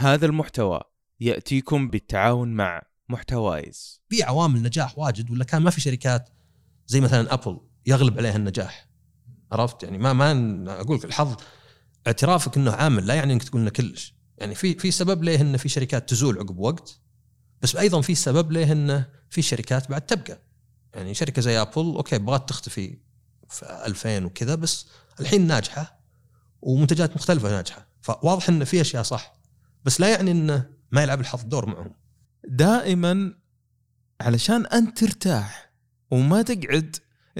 هذا المحتوى يأتيكم بالتعاون مع محتوايز. في عوامل نجاح واجد ولا كان ما في شركات زي مثلا Apple يغلب عليها النجاح؟ عرفت؟ يعني ما ما أقول لك الحظ اعترافك إنه عامل لا يعني إنك تقول إنه كلش. يعني في في سبب ليه إنه في شركات تزول عقب وقت بس أيضا في سبب ليه إنه في شركات بعد تبقى. يعني شركة زي Apple okay بغت تختفي في 2000 وكذا بس الحين ناجحة ومنتجات مختلفة ناجحة. فواضح إنه في أشياء صح. بس لا يعني إنه ما يلعب الحظ دور معهم. دائما علشان أنت ترتاح وما تقعد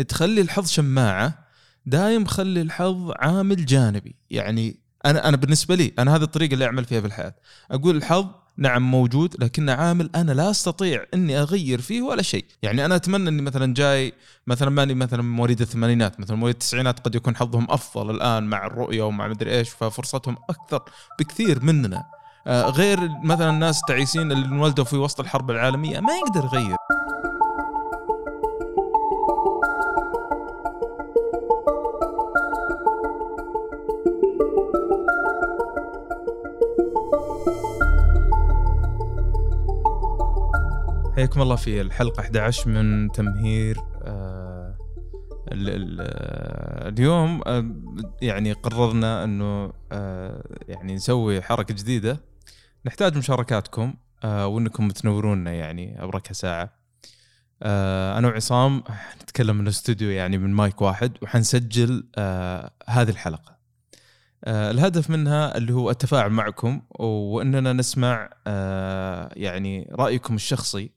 تخلي الحظ شماعة دايم خلي الحظ عامل جانبي. يعني أنا أنا بالنسبة لي أنا هذه الطريقة اللي أعمل فيها بالحياة. أقول الحظ نعم موجود لكنه عامل أنا لا أستطيع إني أغير فيه ولا شيء، يعني أنا أتمنى إني مثلا جاي مثلا ماني مثلا مواليد الثمانينات مثلا مواليد التسعينات قد يكون حظهم أفضل الآن مع الرؤية ومع مدري إيش ففرصتهم أكثر بكثير مننا. آه، غير مثلا الناس تعيسين اللي انولدوا في وسط الحرب العالمية ما يقدر يغير. حياكم الله في الحلقة 11 من تمهير آه آه، اليوم يعني قررنا إنه يعني نسوي حركة جديدة نحتاج مشاركاتكم آه وإنكم تنورونا يعني ابركها ساعة. آه أنا وعصام نتكلم من الاستوديو يعني من مايك واحد وحنسجل آه هذه الحلقة. آه الهدف منها اللي هو التفاعل معكم وإننا نسمع آه يعني رأيكم الشخصي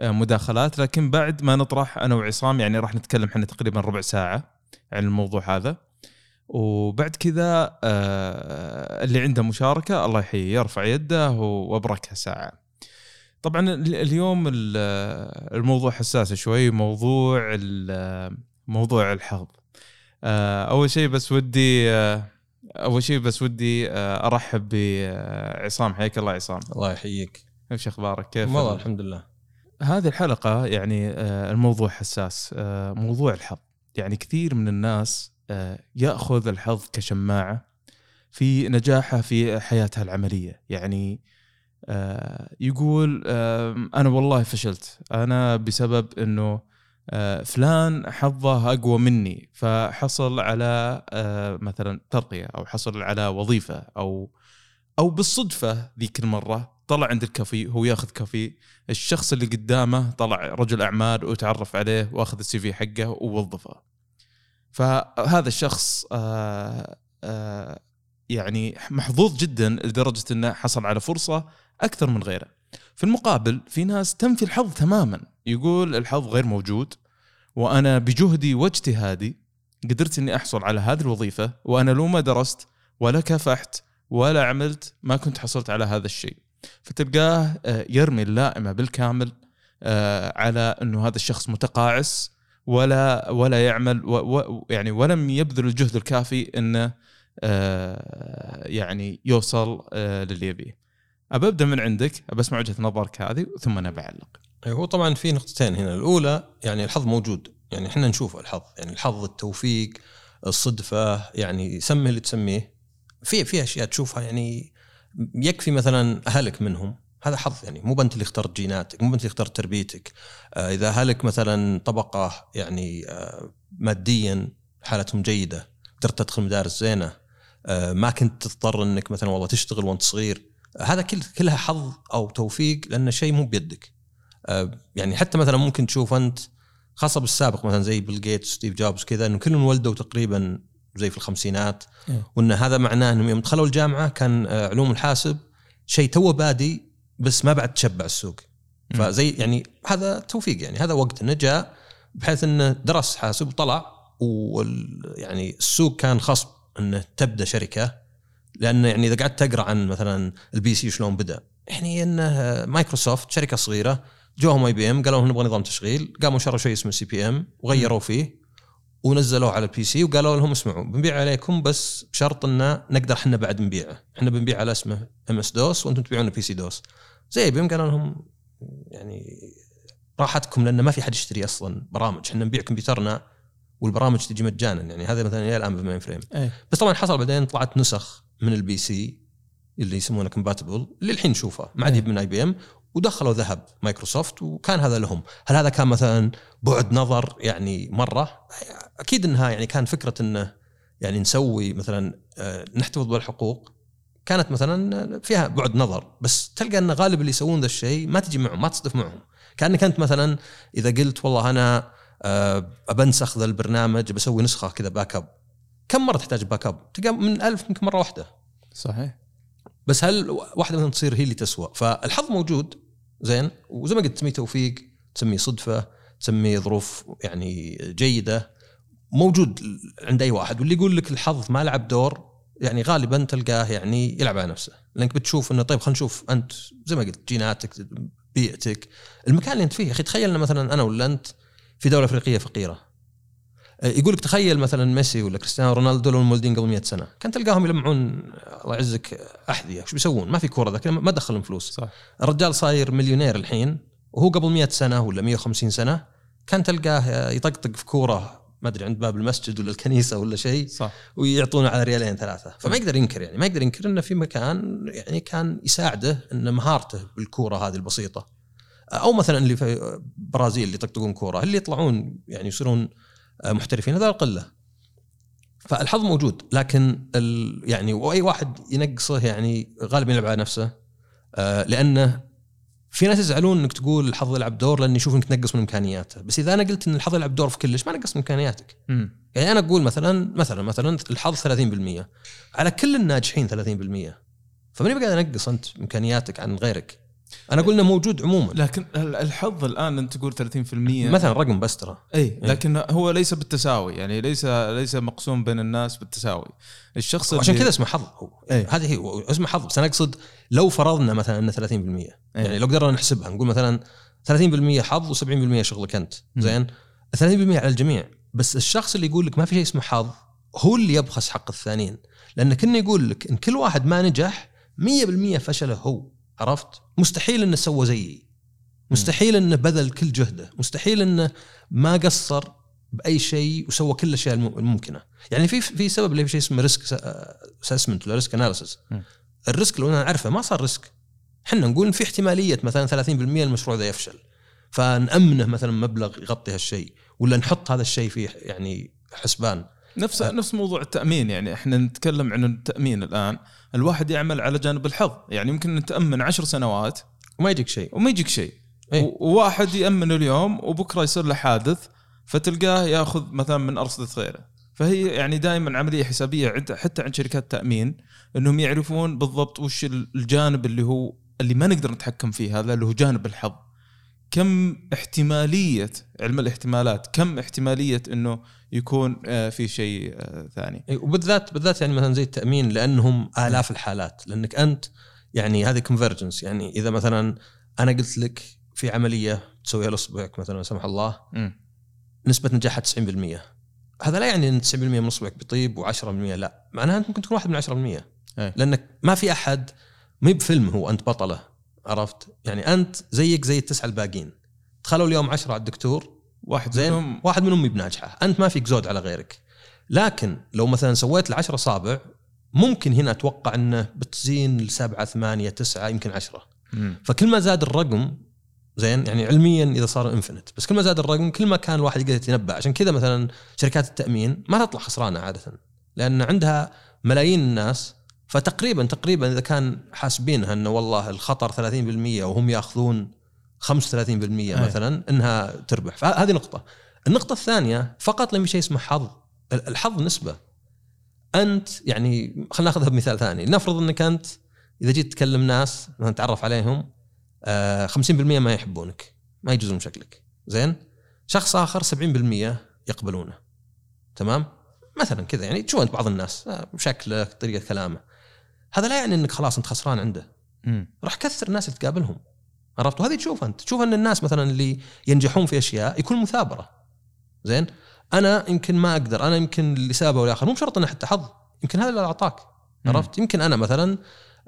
آه، مداخلات. لكن بعد ما نطرح أنا وعصام يعني راح نتكلم إحنا تقريبا ربع ساعة عن الموضوع هذا. وبعد كذا آه، اللي عنده مشاركة الله يحييه يرفع يده وابركها ساعة. طبعا اليوم الموضوع حساس شوي موضوع موضوع الحظ. آه، أول شيء بس ودي أول شيء بس ودي أرحب بعصام حياك الله عصام. الله يحييك. إيش أخبارك؟ كيف؟ والله الحمد لله. هذه الحلقة يعني آه، الموضوع حساس آه، موضوع الحظ يعني كثير من الناس آه، يأخذ الحظ كشماعة في نجاحه في حياتها العملية. يعني يقول أنا والله فشلت. أنا بسبب أنه فلان حظه أقوى مني فحصل على مثلا ترقية أو حصل على وظيفة أو أو بالصدفة ذيك المرة طلع عند الكافي هو ياخذ كافي. الشخص اللي قدامه طلع رجل أعمال وتعرف عليه وأخذ السي في حقه ووظفه. فهذا الشخص آه آه يعني محظوظ جدا لدرجة إنه حصل على فرصة أكثر من غيره. في المقابل في ناس تنفي الحظ تماما. يقول الحظ غير موجود وأنا بجهدي واجتهادي قدرت إني أحصل على هذه الوظيفة وأنا لو ما درست ولا كافحت ولا عملت ما كنت حصلت على هذا الشيء. فتلقاه آه، يرمي اللائمة بالكامل آه، على إنه هذا الشخص متقاعس ولا ولا يعمل و يعني ولم يبذل الجهد الكافي إنه آه، يعني يوصل للي يبيه. أبى أبدأ من عندك أبى أسمع وجهة نظرك هذه ثم أنا بعلق. هو طبعا في نقطتين هنا، الأولى يعني الحظ موجود، يعني إحنا نشوف الحظ، يعني الحظ التوفيق الصدفة يعني سمي اللي تسميه. في في أشياء تشوفها يعني يكفي مثلا أهلك منهم. هذا حظ يعني مو انت اللي اخترت جيناتك مو انت اللي اخترت تربيتك. آه إذا أهلك مثلا طبقة يعني آه ماديا حالتهم جيدة قدرت تدخل مدارس زينة آه ما كنت تضطر إنك مثلا والله تشتغل وأنت صغير آه هذا كل كلها حظ أو توفيق لأن شيء مو بيدك. آه يعني حتى مثلا ممكن تشوف أنت خاصة بالسابق مثلا زي بيل جيتس ستيف جوبز كذا إنه كلهم ولدوا تقريبا زي في الخمسينات. إيه. وإن هذا معناه إنهم يوم دخلوا الجامعة كان آه، علوم الحاسب شيء توه بادي بس ما بعد تشبع السوق. فزي يعني هذا توفيق يعني. هذا وقت انه جاء بحيث انه درس حاسب وطلع وال يعني السوق كان خصب إنه تبدأ شركة. لأن يعني إذا قعدت تقرأ عن مثلا ال PC شلون بدأ يعني انه مايكروسوفت شركة صغيرة جوهم IBM قالوا نبغى نظام تشغيل قاموا شروا شيء اسمه CP/M وغيروا فيه. ونزلوه على ال PC وقالوا لهم اسمعوا بنبيع عليكم بس بشرط انه نقدر إحنا بعد نبيعه، إحنا بنبيع على اسمه MS-DOS وأنتم تبيعون PC DOS. IBM قالوا لهم يعني راحتكم لأن ما في حد يشتري أصلا برامج، إحنا نبيع كمبيوترنا والبرامج تجي مجانا يعني هذا مثلا إلى الآن بال mainframe. أيه. بس طبعا حصل بعدين طلعت نسخ من ال PC اللي يسمونه compatible اللي الحين نشوفه ما عاد من IBM ودخلوا ذهب مايكروسوفت وكان هذا لهم. هل هذا كان مثلا بعد نظر يعني مرة؟ أكيد إنها يعني كان فكرة إنه يعني نسوي مثلا آه، نحتفظ بالحقوق. كانت مثلا فيها بعد نظر بس تلقى إن غالب اللي يسوون ذا الشيء ما تجي معهم ما تصدف معهم. كأنك أنت مثلا إذا قلت والله أنا آه، بنسخ ذا البرنامج بسوي نسخة كذا backup كم مرة تحتاج backup؟ تلقى من ألف يمكن مرة واحدة. صحيح. بس هل واحدة مثلا تصير هي اللي تسوى؟ فالحظ موجود زين؟ وزي ما قلت تسميه توفيق تسميه صدفة تسميه ظروف يعني جيدة موجود عند أي واحد. واللي يقول لك الحظ ما لعب دور يعني غالبا تلقاه يعني يلعب على نفسه. لأنك بتشوف إنه طيب خلينا نشوف أنت زي ما قلت جيناتك بيئتك المكان اللي أنت فيه. أخي تخيل مثلا أنا ولا أنت في دولة أفريقية فقيرة. يقول لك تخيل مثلا ميسي ولا كريستيانو رونالدو لو مولدين قبل 100 سنة كان تلقاهم يلمعون الله يعزك أحذية. وش بيسوون؟ ما في كورة ذاك ما دخلهم فلوس. صح. الرجال صاير مليونير الحين وهو قبل 100 سنة ولا 150 سنة كان تلقاه يطقطق في كورة ما أدري عند باب المسجد ولا الكنيسة ولا شيء صح. ويعطونه على ريالين ثلاثة. فما يقدر ينكر يعني ما يقدر ينكر إنه في مكان يعني كان يساعده ان مهارته بالكورة هذه البسيطة. أو مثلا اللي في برازيل اللي يطقطقون كورة اللي يطلعون يعني يصيرون محترفين هذا القلة. فالحظ موجود لكن ال يعني وأي واحد ينقصه يعني غالبا يلعب على نفسه. آه لأنه في ناس يزعلون إنك تقول الحظ يلعب دور لأن يشوف إنك تنقص من إمكانياته. بس إذا أنا قلت إن الحظ يلعب دور في كلش ما نقص من إمكانياتك. مم. يعني أنا أقول مثلا مثلا مثلا الحظ 30% على كل الناجحين 30% فماني بقاعد أنقص أنت إمكانياتك عن غيرك. أنا إنه موجود عموما. لكن الحظ الآن أنت تقول 30% مثلا رقم بس ترى. اي لكن هو ليس بالتساوي يعني ليس ليس مقسوم بين الناس بالتساوي. الشخص عشان كذا اسمه حظ هو. إيه. هذه هي اسمه حظ. بس أنا أقصد لو فرضنا مثلا إنه 30% يعني لو قدرنا نحسبها نقول مثلا 30% حظ و70% شغلك أنت. زين؟ 30% على الجميع. بس الشخص اللي يقول لك ما في شيء اسمه حظ هو اللي يبخس حق الثانيين. لأن كنا يقول لك إن كل واحد ما نجح 100% فشله هو. عرفت؟ مستحيل إنه سوى زيي. مستحيل إنه بذل كل جهده. مستحيل إنه ما قصر بأي شيء وسوى كل الأشياء الم- الممكنة. يعني في في سبب اللي في شيء اسمه risk assessment ولا risk analysis. ال risk لو أنا نعرفه ما صار risk إحنا نقول إن في احتمالية مثلا 30% المشروع ذا يفشل. فنأمنه مثلا مبلغ يغطي هالشيء ولا نحط هذا الشيء في يعني حسبان. نفس نفس موضوع التأمين يعني إحنا نتكلم عن التأمين الآن. الواحد يعمل على جانب الحظ يعني يمكن نتامن عشر سنوات وما يجيك شيء وما يجيك شيء. و- وواحد يأمن اليوم وبكرة يصير له حادث فتلقاه يأخذ مثلا من ارصده غيره فهي يعني دائما عملية حسابية عند حتى عند شركات التامين إنهم يعرفون بالضبط وش ال- الجانب اللي هو اللي ما نقدر نتحكم فيه هذا اللي هو جانب الحظ. كم احتمالية علم الاحتمالات كم احتمالية إنه يكون آه، في شيء آه، ثاني؟ إيه، وبالذات بالذات يعني مثلا زي التأمين لأنهم آلاف الحالات. لأنك أنت يعني هذه كونفرجنس يعني إذا مثلا أنا قلت لك في عملية تسويها لاصبعك مثلا لا سمح الله مم. نسبة نجاحها 90% هذا لا يعني إن 90% من اصبعك بيطيب و10% لا. معناها أنت ممكن تكون واحد من 10% إيه. لأنك ما في أحد مو بفيلم هو أنت بطله. عرفت؟ يعني أنت زيك زي التسعه الباقيين دخلوا اليوم 10 على الدكتور واحد زين؟ منهم. واحد منهم بناجحه أنت ما فيك زود على غيرك. لكن لو مثلا سويت العشرة اصابع ممكن هنا أتوقع إنه بتزين لسبعة ثمانية تسعة يمكن عشرة. مم. فكل ما زاد الرقم زين؟ يعني علميا إذا صار infinite بس كل ما زاد الرقم كل ما كان الواحد يقدر يتنبأ. عشان كذا مثلا شركات التأمين ما تطلع خسرانة عاده. لأن عندها ملايين الناس فتقريبا تقريبا إذا كان حاسبينها إنه والله الخطر 30% وهم يأخذون 35% مثلا إنها تربح. فهذه نقطة. النقطة الثانية فقط لم شيء اسمه حظ. الحظ نسبة. أنت يعني خلينا نأخذها بمثال ثاني. لنفرض إنك أنت إذا جيت تكلم ناس مثلا تعرف عليهم آه 50% ما يحبونك ما يجوزون شكلك. زين؟ شخص آخر 70% يقبلونه. تمام؟ مثلا كذا. يعني تشوف أنت بعض الناس آه، شكله طريقة كلامه. هذا لا يعني إنك خلاص أنت خسران عنده. راح كثر الناس اللي تقابلهم. عرفت؟ وهذه تشوف أنت. تشوف أن الناس مثلا اللي ينجحون في أشياء يكون مثابرة. زين؟ أنا يمكن ما أقدر. أنا يمكن لسبب أو لاخر مو بشرط إنه حتى حظ. يمكن هذا اللي أعطاك. عرفت؟ يمكن أنا مثلا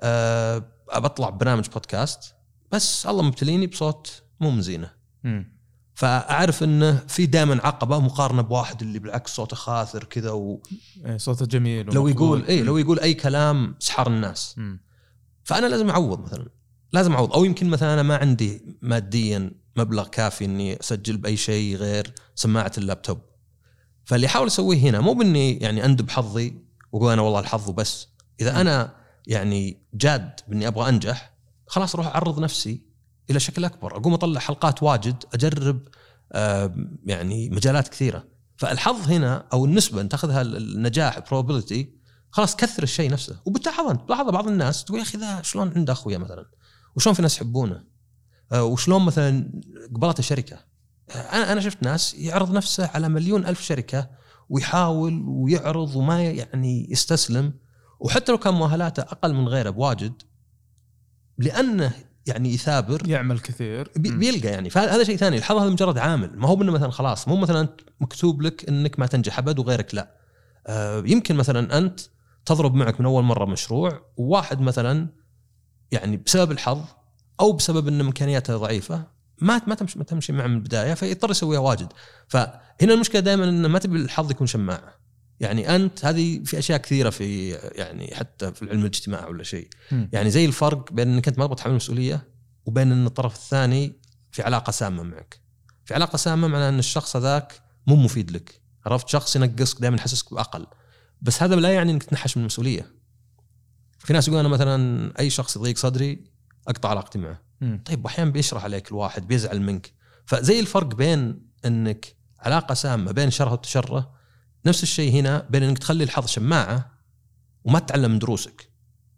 أه بطلع ببرنامج بودكاست بس الله مبتليني بصوت مو من زينة. مم. فأعرف إنه في دائما عقبة مقارنة بواحد اللي بالعكس صوته خاثر كذا ولو إيه، صوته جميل يقول ومقبول. اي لو يقول أي كلام سحر الناس. مم. فأنا لازم أعوض مثلا. لازم أعوض. أو يمكن مثلا أنا ما عندي ماديا مبلغ كافي إني أسجل بأي شيء غير سماعة اللابتوب. فاللي أحاول أسويه هنا مو بإني يعني أندب حظي وأقول أنا والله الحظ وبس. إذا أنا يعني جاد بإني أبغى أنجح خلاص أروح أعرض نفسي إلى شكل أكبر. أقوم أطلع حلقات واجد أجرب يعني مجالات كثيرة. فالحظ هنا أو النسبة انت تأخذها النجاح probability خلاص كثر الشيء نفسه. وبتلاحظ تلاحظ بعض الناس تقول يا أخي ذا شلون عنده أخويا مثلا؟ وشلون في ناس يحبونه؟ آه، وشلون مثلا قبلته شركه آه، أنا أنا شفت ناس يعرض نفسه على مليون ألف شركة ويحاول ويعرض وما يعني يستسلم. وحتى لو كان مؤهلاته أقل من غيره بواجد لأنه يعني يثابر. يعمل كثير. بيلقى يعني. فهذا شيء ثاني. الحظ هذا مجرد عامل. ما هو انه مثلا خلاص مو مثلا مكتوب لك إنك ما تنجح أبد وغيرك لا. آه يمكن مثلا أنت تضرب معك من أول مرة مشروع وواحد مثلا يعني بسبب الحظ أو بسبب إن إمكانياته ضعيفة ما ما تمشي ما تمشي معه من البداية فيضطر يسويها واجد. فهنا المشكلة دائما إنه ما تبي الحظ يكون شماعة. يعني أنت هذه في أشياء كثيرة في يعني حتى في العلم الاجتماعي ولا شيء. يعني زي الفرق بين إنك أنت ما تبغى تحمل مسؤولية وبين إن الطرف الثاني في علاقة سامة معك. في علاقة سامة معناها إن الشخص هذاك مو مفيد لك. عرفت؟ شخص ينقصك دائما يحسسك بأقل. بس هذا لا يعني إنك تنحش من المسؤولية. في ناس يقول أنا مثلا أي شخص يضيق صدري أقطع علاقتي معه. طيب أحيانا بيشرح عليك الواحد بيزعل منك. فزي الفرق بين إنك علاقة سامة بين شره وتشره نفس الشيء هنا بين إنك تخلي الحظ شماعة وما تتعلم من دروسك.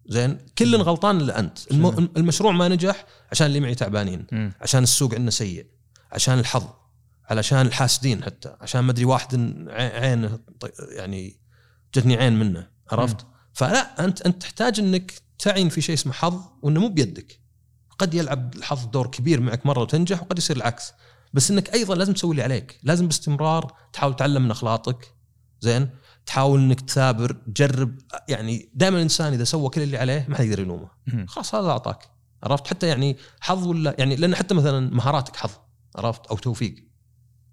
زين؟ كل غلطان إلا أنت. المشروع ما نجح عشان اللي معي تعبانين. عشان السوق عندنا سيء. عشان الحظ. علشان الحاسدين حتى. عشان ما أدري واحد عين يعني جتني عين منه. عرفت؟ فلا انت أنت تحتاج إنك تعين في شيء اسمه حظ وإنه مو بيدك. قد يلعب الحظ دور كبير معك مرة وتنجح وقد يصير العكس. بس إنك أيضا لازم تسوي اللي عليك. لازم باستمرار تحاول تتعلم من اخلاطك زين؟ تحاول إنك تثابر تجرب يعني دائما الإنسان إذا سوى كل اللي عليه ما حد يقدر يلومه. خلاص هذا أعطاك. عرفت؟ حتى يعني حظ ولا يعني لأن حتى مثلا مهاراتك حظ عرفت؟ أو توفيق.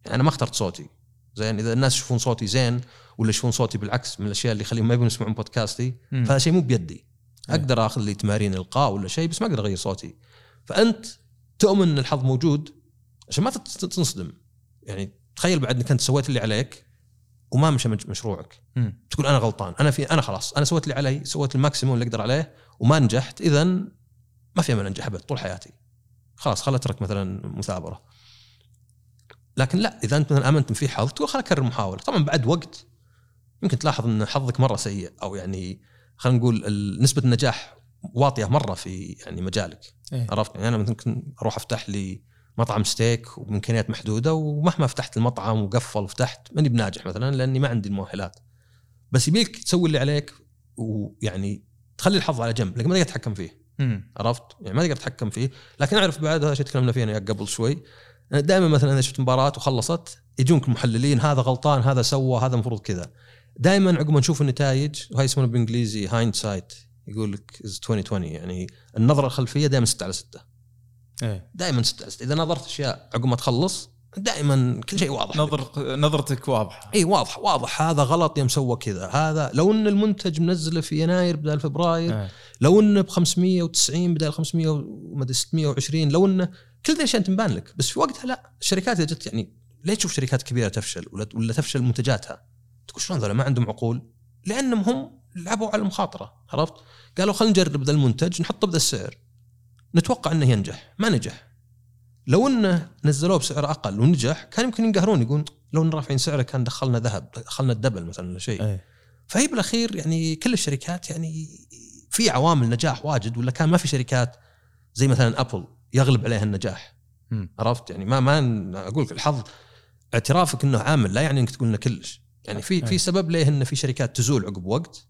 يعني أنا ما اخترت صوتي. زين؟ إذا الناس يشوفون صوتي زين ولا يشوفون صوتي بالعكس من الأشياء اللي يخليهم ما يبون يسمعون بودكاستي فهذا شيء مو بيدي. أقدر آخذ لي تمارين إلقاء ولا شيء بس ما أقدر أغير صوتي. فأنت تؤمن إن الحظ موجود عشان ما تنصدم. يعني تخيل بعد إنك أنت سويت اللي عليك وما مشى مشروعك. مم. تقول أنا غلطان. أنا في أنا خلاص. أنا سويت اللي علي سويت ال maximum اللي أقدر عليه وما نجحت. اذا ما في أمل أنجح أبد طول حياتي. خلاص خل أترك مثلا مثابره لكن لا إذا أنت مثلا آمنت في حظ تقول خل أكرر محاولة. طبعا بعد وقت يمكن تلاحظ إن حظك مرة سيء أو يعني خلينا نقول نسبة النجاح واطية مرة في يعني مجالك. إيه؟ عرفت؟ يعني أنا ممكن أروح أفتح لي مطعم ستيك وبامكانيات محدودة ومهما فتحت المطعم وقفل وفتحت ماني بناجح مثلا لأني ما عندي المؤهلات. بس يبيك تسوي اللي عليك ويعني تخلي الحظ على جنب لكن ما تقدر تتحكم فيه. مم. عرفت؟ يعني ما تقدر تتحكم فيه. لكن أعرف بعد هذا شيء تكلمنا فيه أنا قبل شوي. دائما مثلا إذا شفت مباراة وخلصت يجونك المحللين هذا غلطان هذا سوى هذا المفروض كذا. دائما عقب ما نشوف النتائج وهي يسمونه بالانجليزي hindsight يقول لك 2020 يعني النظرة الخلفية دائما 6 على 6 إيه. دائما 6 على 6 إذا نظرت أشياء عقب ما تخلص دائما كل شيء واضح. نظر نظرتك واضحة. إي واضح واضح هذا غلط يوم سوى كذا. هذا لو إن المنتج منزله في يناير بدل فبراير إيه. لو إنه ب 590 بدل 500 ومدري 620 لو إنه كل ذي الأشياء تنبان لك. بس في وقتها لا. الشركات إذا جت يعني ليه تشوف شركات كبيرة تفشل ولا ولا تفشل منتجاتها؟ تقول شلون ذولا؟ ما عندهم عقول. لأنهم هم لعبوا على المخاطرة عرفت؟ قالوا خلينا نجرب ذا المنتج نحطه بذا السعر. نتوقع إنه ينجح. ما نجح. لو إنه نزلوه بسعر أقل ونجح كان يمكن ينقهرون يقول لو إن رافعين سعره كان دخلنا ذهب دخلنا الدبل مثلا ولا شيء. إيه. فهي بالأخير يعني كل الشركات يعني في عوامل نجاح واجد ولا كان ما في شركات زي مثلا Apple يغلب عليها النجاح. مم. عرفت؟ يعني ما ما أقول لك الحظ اعترافك إنه عامل لا يعني إنك تقول إنه كلش. يعني في أي. في سبب ليه إنه في شركات تزول عقب وقت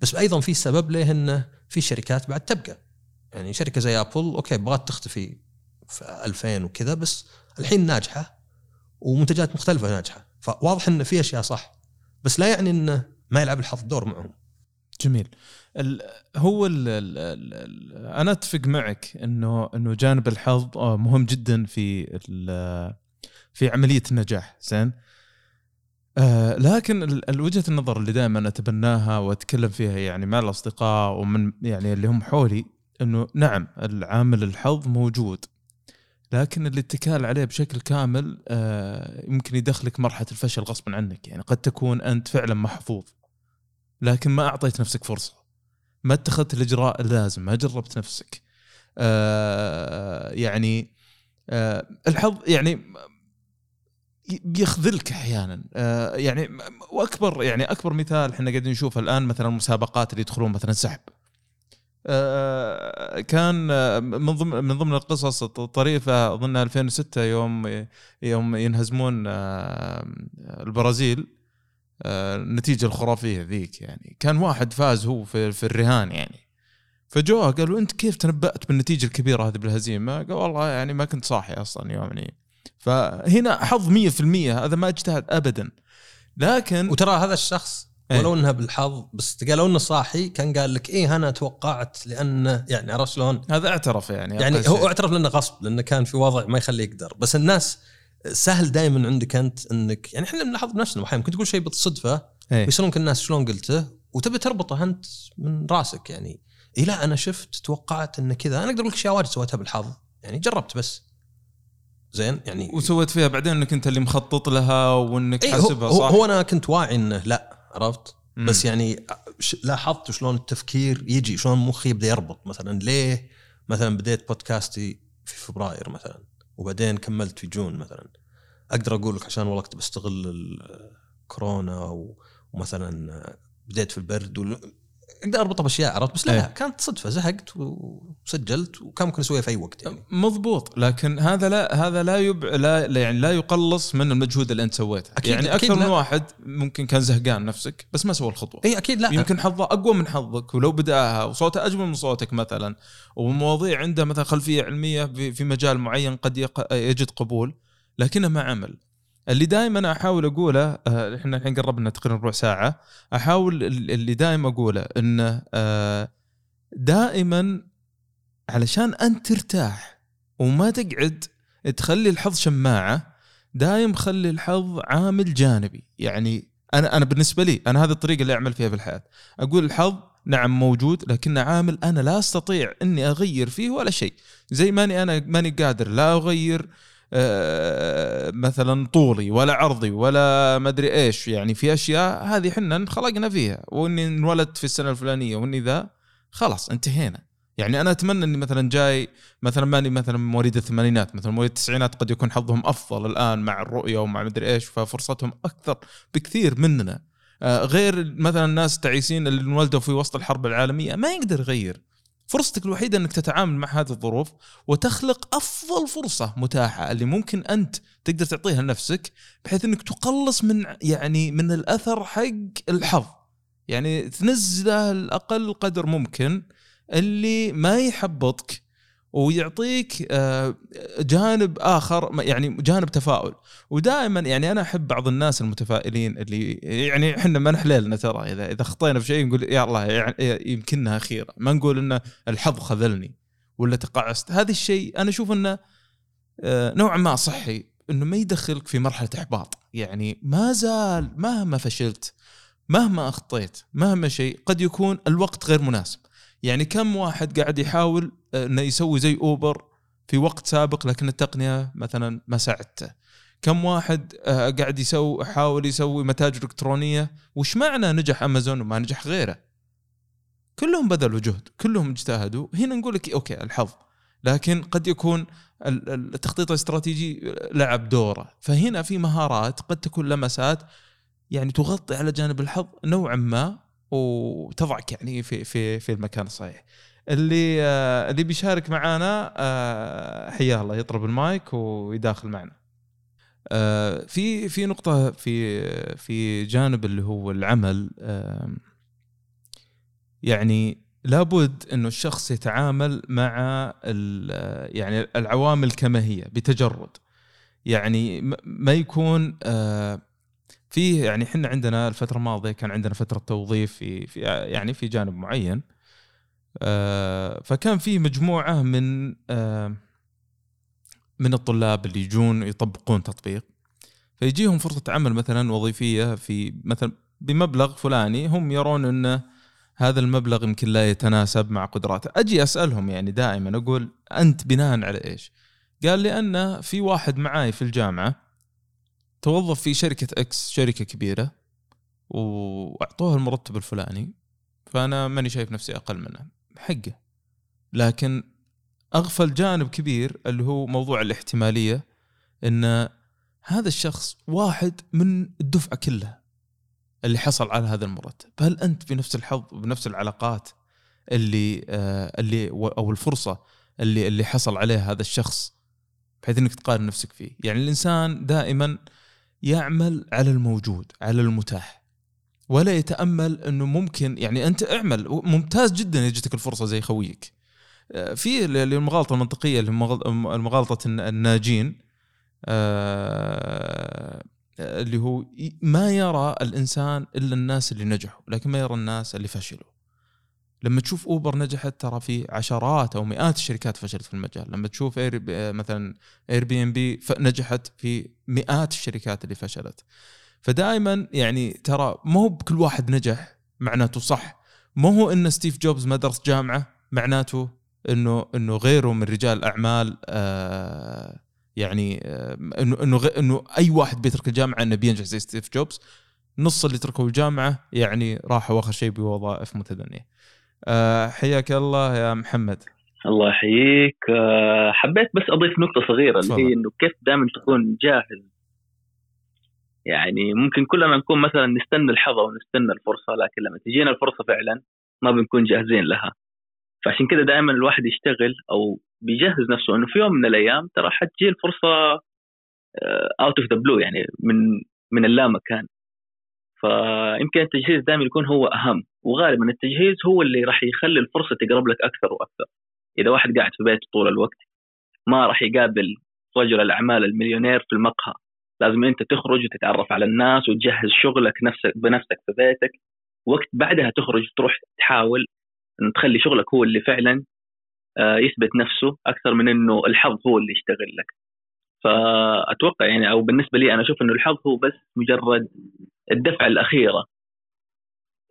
بس أيضا في سبب ليه إنه في شركات بعد تبقى. يعني شركة زي Apple okay بغت تختفي في 2000 وكذا بس الحين ناجحة ومنتجات مختلفة ناجحة. فواضح انه في أشياء صح بس لا يعني إنه ما يلعب الحظ دور معهم. جميل. ال هو ال ال ال أنا أتفق معك انه إنه جانب الحظ آه، مهم جدا في في عملية النجاح زين؟ آه لكن وجهه النظر اللي دائما أتبناها وأتكلم فيها يعني مع الأصدقاء ومن يعني اللي هم حولي إنه نعم العامل الحظ موجود لكن الاتكال عليه بشكل كامل آه، يمكن يدخلك مرحلة الفشل غصبا عنك يعني قد تكون أنت فعلا محظوظ لكن ما أعطيت نفسك فرصة ما اتخذت الإجراء اللازم ما جربت نفسك آه، يعني آه، الحظ يعني بيخذلك أحيانا يعني وأكبر يعني أكبر مثال إحنا قاعدين نشوفه الآن مثلا المسابقات اللي يدخلون مثلا سحب آه، كان آه، من ضمن من ضمن القصص الطريفة أظن 2006 يوم يوم ينهزمون آه، البرازيل النتيجه الخرافية ذيك يعني. كان واحد فاز هو في, في الرهان يعني. فجوه قالوا أنت كيف تنبأت بالنتيجة الكبيرة هذه بالهزيمة؟ قال والله يعني ما كنت صاحي أصلا يومني. فهنا حظ 100% هذا ما اجتهد ابدا. لكن وترى هذا الشخص إيه. ولو إنها بالحظ بس قال لو إنه صاحي كان قال لك إيه أنا توقعت لأنه يعني عرفت شلون؟ هذا اعترف يعني يعني هو اعترف لأنه غصب لأنه كان في وضع ما يخليه يقدر بس الناس سهل دائما عندك أنت إنك يعني إحنا نلاحظ بنفسنا أحيانا ممكن تقول شيء بالصدفة إيه. ويصيرونك الناس شلون قلته وتبي تربطه أنت من راسك يعني اي لا أنا شفت توقعت إنه كذا أنا أقدر أقول لك اشياء واجد سويتها بالحظ يعني جربت بس زين يعني وسويت فيها بعدين إنك أنت اللي مخطط لها وإنك إيه حاسبها صح؟ هو أنا كنت واعي إنه لا عرفت؟ بس يعني لاحظت شلون التفكير يجي شلون مخي يبدأ يربط. مثلا ليه مثلا بديت بودكاستي في فبراير مثلا وبعدين كملت في جون مثلا. أقدر أقول لك عشان والله كنت بستغل الكورونا ومثلا بديت في البرد أقدر اربطها بأشياء عرفت؟ بس لا, لا إيه. كانت صدفة زهقت وسجلت وكان ممكن أسويها في أي وقت يعني. مضبوط. لكن هذا لا هذا لا يب لا يعني لا يقلص من المجهود اللي أنت سويته. أكيد يعني أكيد أكثر لا. من واحد ممكن كان زهقان نفسك بس ما سوى الخطوة. اي أكيد لا. يمكن حظه أقوى من حظك ولو بدأها وصوته أجمل من صوتك مثلا ومواضيع عنده مثلا خلفية علمية في مجال معين قد يجد قبول لكنه ما عمل. اللي دائما أحاول أقوله آه، إحنا الحين قربنا تقريبا ربع ساعة. أحاول اللي دائما أقوله إنه آه، دائما علشان أنت ترتاح وما تقعد تخلي الحظ شماعة دايم خلي الحظ عامل جانبي. يعني أنا أنا بالنسبة لي أنا هذه الطريقة اللي أعمل فيها في الحياة أقول الحظ نعم موجود لكنه عامل أنا لا أستطيع إني أغير فيه ولا شيء. زي ماني أنا ماني قادر لا أغير مثلا طولي ولا عرضي ولا مدري إيش. يعني في أشياء هذه إحنا انخلقنا فيها. وإني انولدت في السنة الفلانية وإني ذا خلاص انتهينا. يعني أنا أتمنى إني مثلا جاي مثلا ماني مثلا مواليد الثمانينات مثلا مواليد التسعينات قد يكون حظهم أفضل الآن مع الرؤية ومع مدري إيش ففرصتهم أكثر بكثير مننا. آه، غير مثلا الناس التعيسين اللي انولدوا في وسط الحرب العالمية ما يقدر يغير. فرصتك الوحيدة إنك تتعامل مع هذه الظروف وتخلق أفضل فرصة متاحة اللي ممكن أنت تقدر تعطيها لنفسك بحيث إنك تقلص من يعني من الأثر حق الحظ. يعني تنزله الأقل قدر ممكن اللي ما يحبطك ويعطيك آه، جانب آخر يعني جانب تفاؤل. ودائما يعني أنا أحب بعض الناس المتفائلين اللي يعني إحنا ما نحللنا ترى إذا إذا خطينا في شيء نقول يا الله يعني يمكنها خيره ما نقول إن الحظ خذلني ولا تقاعست هذا الشيء أنا أشوف إنه آه، نوعا ما صحي إنه ما يدخلك في مرحلة إحباط. يعني ما زال مهما فشلت مهما أخطيت مهما شيء قد يكون الوقت غير مناسب. يعني كم واحد قاعد يحاول آه، إنه يسوي زي أوبر في وقت سابق لكن التقنية مثلا ما ساعدته. كم واحد آه، قاعد يسوي حاول يسوي متاجر إلكترونية وش معنى نجح أمازون وما نجح غيره؟ كلهم بذلوا جهد كلهم اجتهدوا. هنا نقول لك أوكي الحظ. لكن قد يكون التخطيط الاستراتيجي لعب دوره. فهنا في مهارات قد تكون لمسات يعني تغطي على جانب الحظ نوعا ما. وتضعك يعني في في في المكان الصحيح. اللي آه اللي بيشارك معانا آه حياه الله يطلب المايك ويداخل معنا. آه في في نقطة في في جانب اللي هو العمل آه يعني لابد إنه الشخص يتعامل مع يعني العوامل كما هي بتجرد. يعني ما يكون آه فيه يعني إحنا عندنا الفترة الماضية كان عندنا فترة توظيف في في يعني في جانب معين. آه فكان في مجموعة من آه من الطلاب اللي يجون يطبقون تطبيق. فيجيهم فرصة عمل مثلا وظيفية في مثلا بمبلغ فلاني هم يرون انه هذا المبلغ يمكن لا يتناسب مع قدراته. أجي أسألهم يعني دائما أقول أنت بناء على إيش؟ قال لي أن في واحد معاي في الجامعة توظف في شركة إكس شركة كبيرة واعطوه المرتب الفلاني فأنا ماني شايف نفسي أقل منه. حقه. لكن أغفل جانب كبير اللي هو موضوع الاحتمالية إن هذا الشخص واحد من الدفعة كلها اللي حصل على هذا المرتب. هل أنت بنفس الحظ وبنفس العلاقات اللي آه اللي أو الفرصة اللي اللي حصل عليها هذا الشخص بحيث إنك تقارن نفسك فيه؟ يعني الإنسان دائما يعمل على الموجود على المتاح. ولا يتأمل إنه ممكن يعني أنت اعمل ممتاز جدا يجتك الفرصة زي خويك. آه، في المغالطه المنطقية اللي مغالطة الناجين آه، اللي هو ما يرى الإنسان إلا الناس اللي نجحوا لكن ما يرى الناس اللي فشلوا. لما تشوف أوبر نجحت ترى في عشرات أو مئات الشركات فشلت في المجال. لما تشوف اير مثلا Airbnb نجحت في مئات الشركات اللي فشلت. فدائما يعني ترى مو بكل واحد نجح معناته صح. مو هو ان ستيف جوبز ما درس جامعة معناته انه إنه غيره من رجال الاعمال آه يعني آه انه إنه إنه أي واحد بيترك الجامعة إنه بينجح زي ستيف جوبز. نص اللي تركوا الجامعة يعني راحوا اخر شيء بوظائف متدنية. آه حياك الله يا محمد. الله يحييك. آه حبيت بس أضيف نقطة صغيرة اللي هي إنه كيف دائما تكون جاهز يعني ممكن كلنا نكون مثلا نستنى الحظ أو نستنى الفرصة لكن لما تجينا الفرصة فعلا ما بنكون جاهزين لها. فعشان كذا دائما الواحد يشتغل أو بيجهز نفسه إنه في يوم من الأيام ترى حتجي الفرصة out of the blue يعني من من اللامكان. فيمكن التجهيز دائما يكون هو أهم وغالبا التجهيز هو اللي راح يخلي الفرصة تقرب لك أكثر وأكثر. إذا واحد قاعد في بيته طول الوقت ما راح يقابل رجل الأعمال المليونير في المقهى. لازم أنت تخرج وتتعرف على الناس وتجهز شغلك نفسك بنفسك في بيتك. وقت بعدها تخرج تروح تحاول إن تخلي شغلك هو اللي فعلا آه، يثبت نفسه أكثر من إنه الحظ هو اللي يشتغل لك. فأتوقع يعني أو بالنسبة لي أنا أشوف إنه الحظ هو بس مجرد الدفعة الأخيرة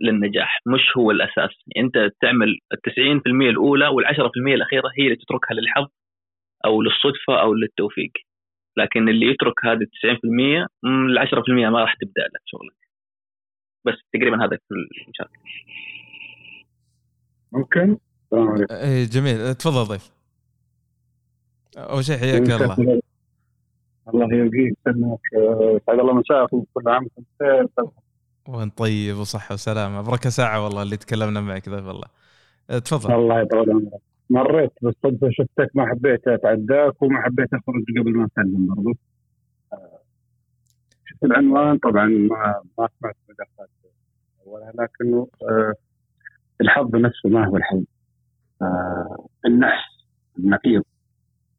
للنجاح مش هو الأساس. يعني أنت تعمل ال 90% الأولى وال 10% الأخيرة هي اللي تتركها للحظ أو للصدفة أو للتوفيق. لكن اللي يترك هذه 90% ال 10% ما راح تبدأ لك شغلك. بس تقريبا هذا كل المشاكل ممكن؟ إيه جميل. تفضل ضيف. أول شيء حياك الله. الله يبقيك سلمك. سعد الله مساءك وكل عام وانت بخير. وانت طيب وصحة وسلامة. بركه ساعة والله اللي تكلمنا معك ضيف الله تفضل. الله يطول عمرك. مريت بالصدفه شفتك ما حبيت أتعداك وما حبيت أخرج قبل ما اسلم برضو. شفت العنوان؟ طبعا ما ما سمعت مداخلات اولها لكنه آه، الحظ نفسه ما هو الحظ. آه، النحس النقيض.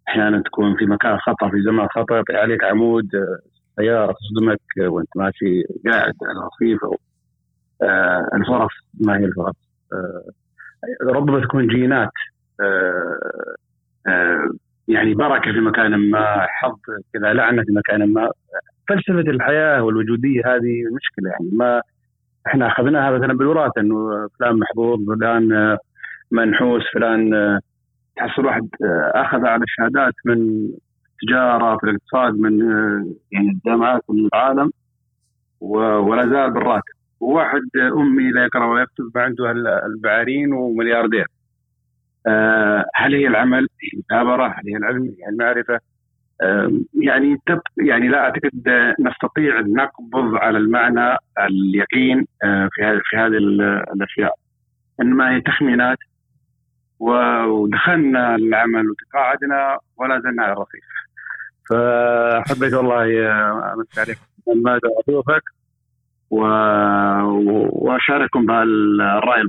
أحيانا تكون في مكان خطا في زمان خطا يطيح عليك عمود آه، سيارة تصدمك وأنت ماشي قاعد على الرصيف الفرص ما هي الفرص ربما تكون جينات آه، آه، يعني بركة في مكان ما حظ كذا لعنة في مكان ما. فلسفة الحياة والوجودية هذه مشكلة يعني ما إحنا أخذناها مثلا بالوراثة إنه فلان محظوظ فلان منحوس فلان تحصل واحد أخذ على الشهادات من تجاره في الإقتصاد من يعني جامعات العالم ولا زال بالراتب. وواحد أمي لا يقرأ ولا يكتب عنده البعارين وملياردير. آه، هل هي العمل؟ هي المثابره هل هي العلم؟ هي المعرفة؟ يعني تب يعني لا أعتقد نستطيع أن نقبض على المعنى اليقين آه، في في هذه الأشياء. إنما هي تخمينات. ودخلنا العمل وتقاعدنا ولا زلنا على الرصيف. فحبيت والله امسي عليك ماذا اضيفك وأشارككم بهالرأي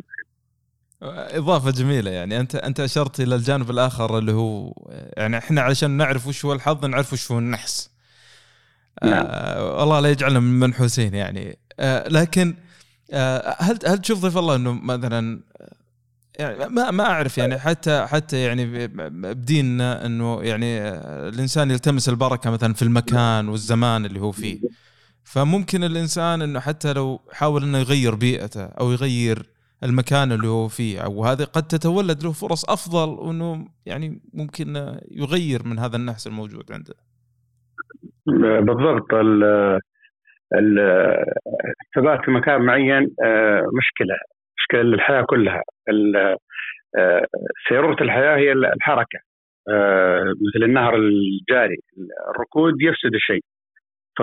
إضافة جميلة يعني. انت أنت أشرت إلى الجانب الآخر اللي هو يعني إحنا علشان نعرف وش هو الحظ نعرف وش هو النحس. نعم. آه والله لا يجعلنا من منحوسين يعني. آه لكن آه هل هل تشوف ضيف الله إنه مثلا يعني ما ما أعرف يعني حتى حتى يعني بديننا إنه يعني الإنسان يلتمس البركة مثلا في المكان والزمان اللي هو فيه. فممكن الإنسان إنه حتى لو حاول إنه يغير بيئته أو يغير المكان اللي هو فيه أو هذه قد تتولد له فرص أفضل وانه يعني ممكن يغير من هذا النحس الموجود عنده. بالضبط. الثبات في مكان معين آه، مشكلة. مشكله للحياة كلها. آه، سيرورة الحياة هي الحركة. آه، مثل النهر الجاري. الركود يفسد الشيء. ف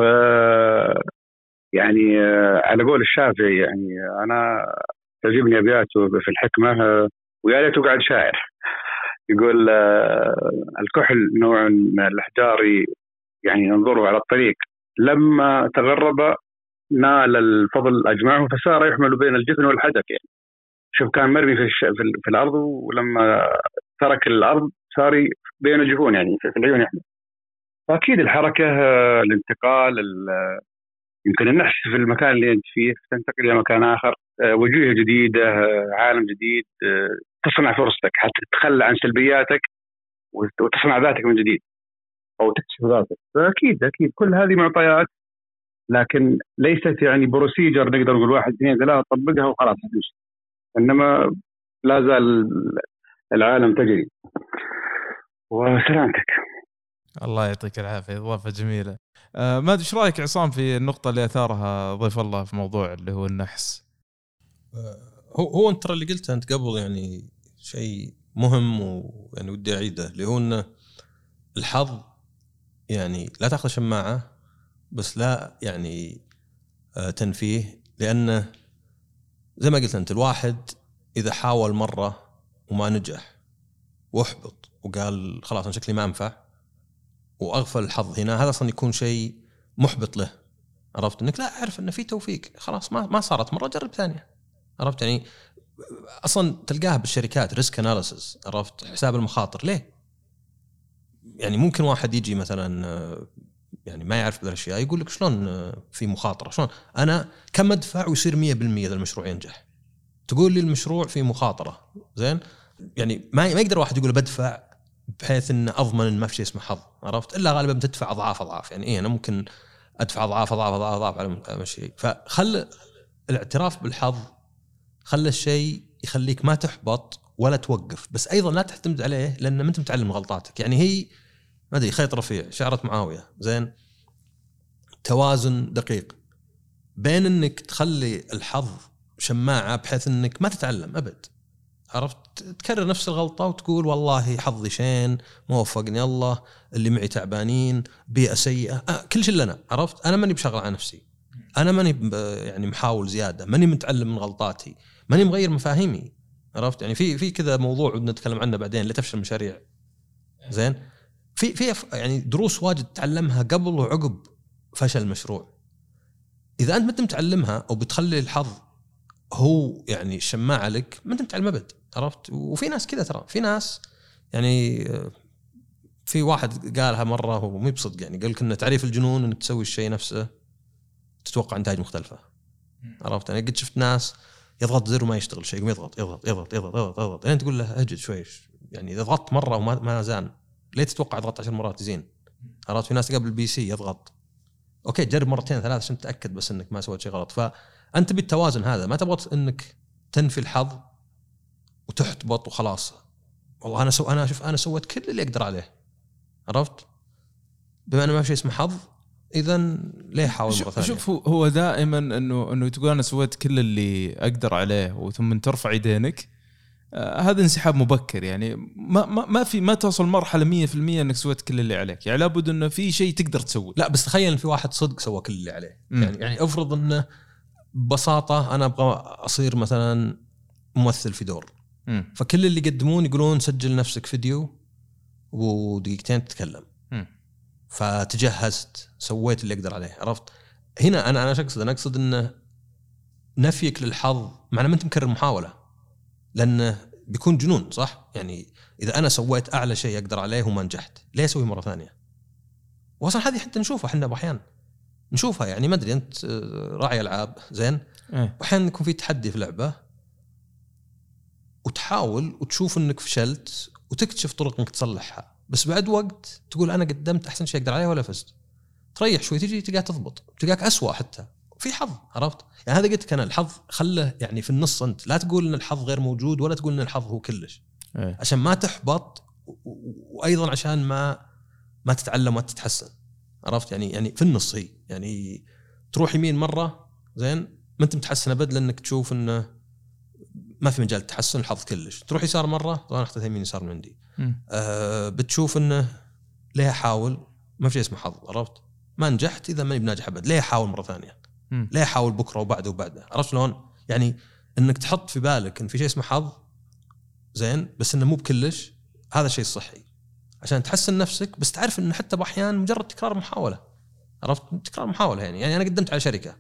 يعني على قول الشافعي يعني أنا تعجبني أبياته في الحكمة ويا ليته قاعد شاعر. يقول الكحل نوع من الأحجار يعني ينظره على الطريق. لما تغرب نال الفضل اجمعه فصار يحمل بين الجفن والحدث يعني. شوف كان مرمي في, في الأرض ولما ترك الأرض صار بين الجفون يعني في العيون يحمل فأكيد الحركة الانتقال يمكن النحس في المكان اللي أنت فيه تنتقل إلى مكان آخر. وجوه جديدة عالم جديد تصنع فرصتك حتى تتخلى عن سلبياتك وتصنع ذاتك من جديد. أو تكتشف ذاتك. فأكيد أكيد. كل هذه معطيات لكن ليست يعني بروسيجر نقدر نقول واحد اثنين ثلاثة طبقها وخلاص. إنما لا زال العالم تجري. وسلامتك. الله يعطيك العافية إضافة جميلة. آه ما ادري إيش رأيك عصام في النقطة اللي أثارها ضيف الله في موضوع اللي هو النحس؟ آه هو هو أنت ترى اللي قلته أنت قبل يعني شيء مهم ويعني ودي أعيده اللي هو انه الحظ يعني لا تأخذ شماعة بس لا يعني آه، تنفيه لأنه زي ما قلت أنت الواحد إذا حاول مرة وما نجح وأحبط وقال خلاص أنا شكلي ما أنفع وأغفل الحظ هنا هذا أصلا يكون شيء محبط له. عرفت؟ إنك لا أعرف إنه في توفيق. خلاص ما ما صارت مرة جرب ثانية. عرفت؟ يعني أصلا تلقاها بالشركات risk analysis عرفت؟ حساب المخاطر. ليه؟ يعني ممكن واحد يجي مثلا آه، يعني ما يعرف بالاشياء يقول لك شلون آه، في مخاطرة شلون؟ أنا كم ادفع ويصير 100% اذا المشروع ينجح؟ تقول لي المشروع في مخاطرة زين؟ يعني ما ما يقدر واحد يقول بدفع بحيث ان أضمن إن ما في شيء اسمه حظ عرفت؟ إلا غالبا بتدفع أضعاف أضعاف يعني إيه أنا ممكن أدفع أضعاف أضعاف أضعاف, أضعاف على الشيء فخل الاعتراف بالحظ خلى الشيء يخليك ما تحبط ولا توقف بس أيضا لا تعتمد عليه لأن ما أنت متعلم غلطاتك. يعني هي ما أدري خيط رفيع شعرة معاوية. زين؟ توازن دقيق. بين إنك تخلي الحظ شماعة بحيث إنك ما تتعلم أبد. عرفت؟ تكرر نفس الغلطة وتقول والله حظي شين ما وفقني الله اللي معي تعبانين بيئة سيئة. آه كل شيء لنا عرفت؟ أنا ماني بشغل على نفسي. أنا ماني يعني محاول زيادة ماني متعلم من غلطاتي ماني مغير مفاهيمي. عرفت؟ يعني في في كذا موضوع نتكلم عنه بعدين لتفشل المشاريع. زين؟ في في يعني دروس واجد تتعلمها قبل وعقب فشل المشروع اذا انت ما انت متعلمها أو بتخلي الحظ هو يعني الشماعه لك ما انت متعلم ابد عرفت وفي ناس كذا ترى في ناس يعني في واحد قالها مره هو مو بصدق يعني قال لك ان تعريف الجنون انك تسوي الشيء نفسه تتوقع نتائج مختلفه عرفت يعني قد شفت ناس يضغط زر وما يشتغل شيء يقوم يضغط يضغط يضغط يضغط يضغط يضغط لين تقول له اهجد شوي يعني اذا ضغطت مره وما ما زان ليه تتوقع أضغط عشر مرات زين. عرفت؟ في ناس قبل ال PC يضغط. أوكي جرب مرتين ثلاث عشان تتأكد بس إنك ما سويت شيء غلط. فأنت بالتوازن هذا ما تبغى إنك تنفي الحظ وتحبط وخلاص. والله أنا so أنا شوف أنا سويت كل اللي أقدر عليه. عرفت؟ بما إنه ما في شيء اسمه حظ اذا ليه حاول مرة ثانية؟ شوف هو دائما إنه إنه تقول أنا سويت كل اللي أقدر عليه وثم ترفع يدينك. هذا انسحاب مبكر يعني. ما ما, ما في ما توصل مرحلة 100% إنك سويت كل اللي عليك. يعني لابد إنه في شيء تقدر تسوي لا بس تخيل ان في واحد صدق سوى كل اللي عليه. م. يعني يعني افرض إنه ببساطة أنا أبغى أصير مثلا ممثل في دور. م. فكل اللي يقدمون يقولون سجل نفسك فيديو ودقيقتين تتكلم. م. فتجهزت سويت اللي أقدر عليه عرفت؟ هنا أنا أنا إيش اقصد أنا أقصد إنه نفيك للحظ معناه ما أنت مكرر محاولة. لأنه بيكون جنون صح؟ يعني إذا أنا سويت أعلى شيء أقدر عليه وما نجحت، ليه أسوي مرة ثانية؟ واصلا هذه حتى نشوفها إحنا أحيانا نشوفها يعني ما أدري أنت آه، راعي ألعاب زين؟ إيه. أحيانا يكون في تحدي في لعبة وتحاول وتشوف إنك فشلت وتكتشف طرق إنك تصلحها، بس بعد وقت تقول أنا قدمت أحسن شيء أقدر عليه ولا فزت. تريح شوي تجي تلقاها تضبط، تلقاك اسوء حتى في حظ عرفت؟ يعني هذا قلت لك أنا الحظ خله يعني في النص أنت. لا تقول إن الحظ غير موجود ولا تقول إن الحظ هو كلش. إيه. عشان ما تحبط وأيضا عشان ما ما تتعلم وما تتحسن. عرفت؟ يعني يعني في النص هي. يعني تروح يمين مرة زين؟ ما أنت متحسن أبد لأنك تشوف إنه ما في مجال تحسن الحظ كلش. تروح يسار مرة طبعا أخذت يمين يسار من عندي. أه بتشوف إنه ليه أحاول؟ ما في شيء اسمه حظ عرفت؟ ما نجحت إذا ماني بناجح أبد. ليه أحاول مرة ثانية. ليه احاول بكرة وبعده وبعده. عرفت شلون؟ يعني إنك تحط في بالك إن في شيء اسمه حظ زين بس إنه مو بكلش هذا شيء صحي. عشان تحسن نفسك بس تعرف إنه حتى بأحيان مجرد تكرار محاولة. عرفت؟ تكرار محاولة يعني. يعني أنا قدمت على شركة.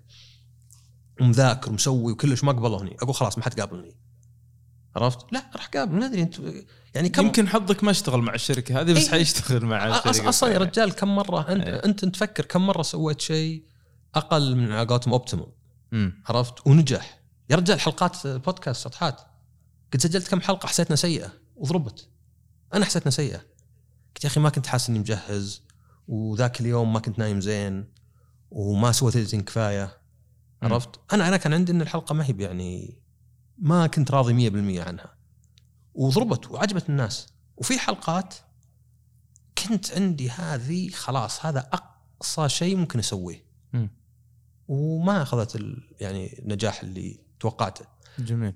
ومذاكر ومسوي وكلش ما قبلوني أقول خلاص ما حتقابلني عرفت؟ لا راح قابل ما أدري أنت يعني كم يمكن حظك ما اشتغل مع الشركة هذه بس إيه. حيشتغل مع الشركة. أصلا يا رجال كم مرة؟ أنت إيه. أنت تفكر كم مرة سويت شيء أقل من على قولتهم optimal مم. عرفت؟ ونجح. يا رجال حلقات بودكاست سطحات قد سجلت كم حلقة حسيتنا سيئة. وضربت. أنا حسيتنا سيئة. قلت يا أخي ما كنت حاسس إني مجهز. وذاك اليوم ما كنت نايم زين. وما سويت editing كفاية. عرفت؟ أنا أنا كان عندي إن الحلقة ما هي يعني ما كنت راضي 100% عنها. وضربت وعجبت الناس. وفي حلقات كنت عندي هذه خلاص هذا أقصى شيء ممكن أسويه. وما أخذت يعني النجاح اللي توقعته. جميل.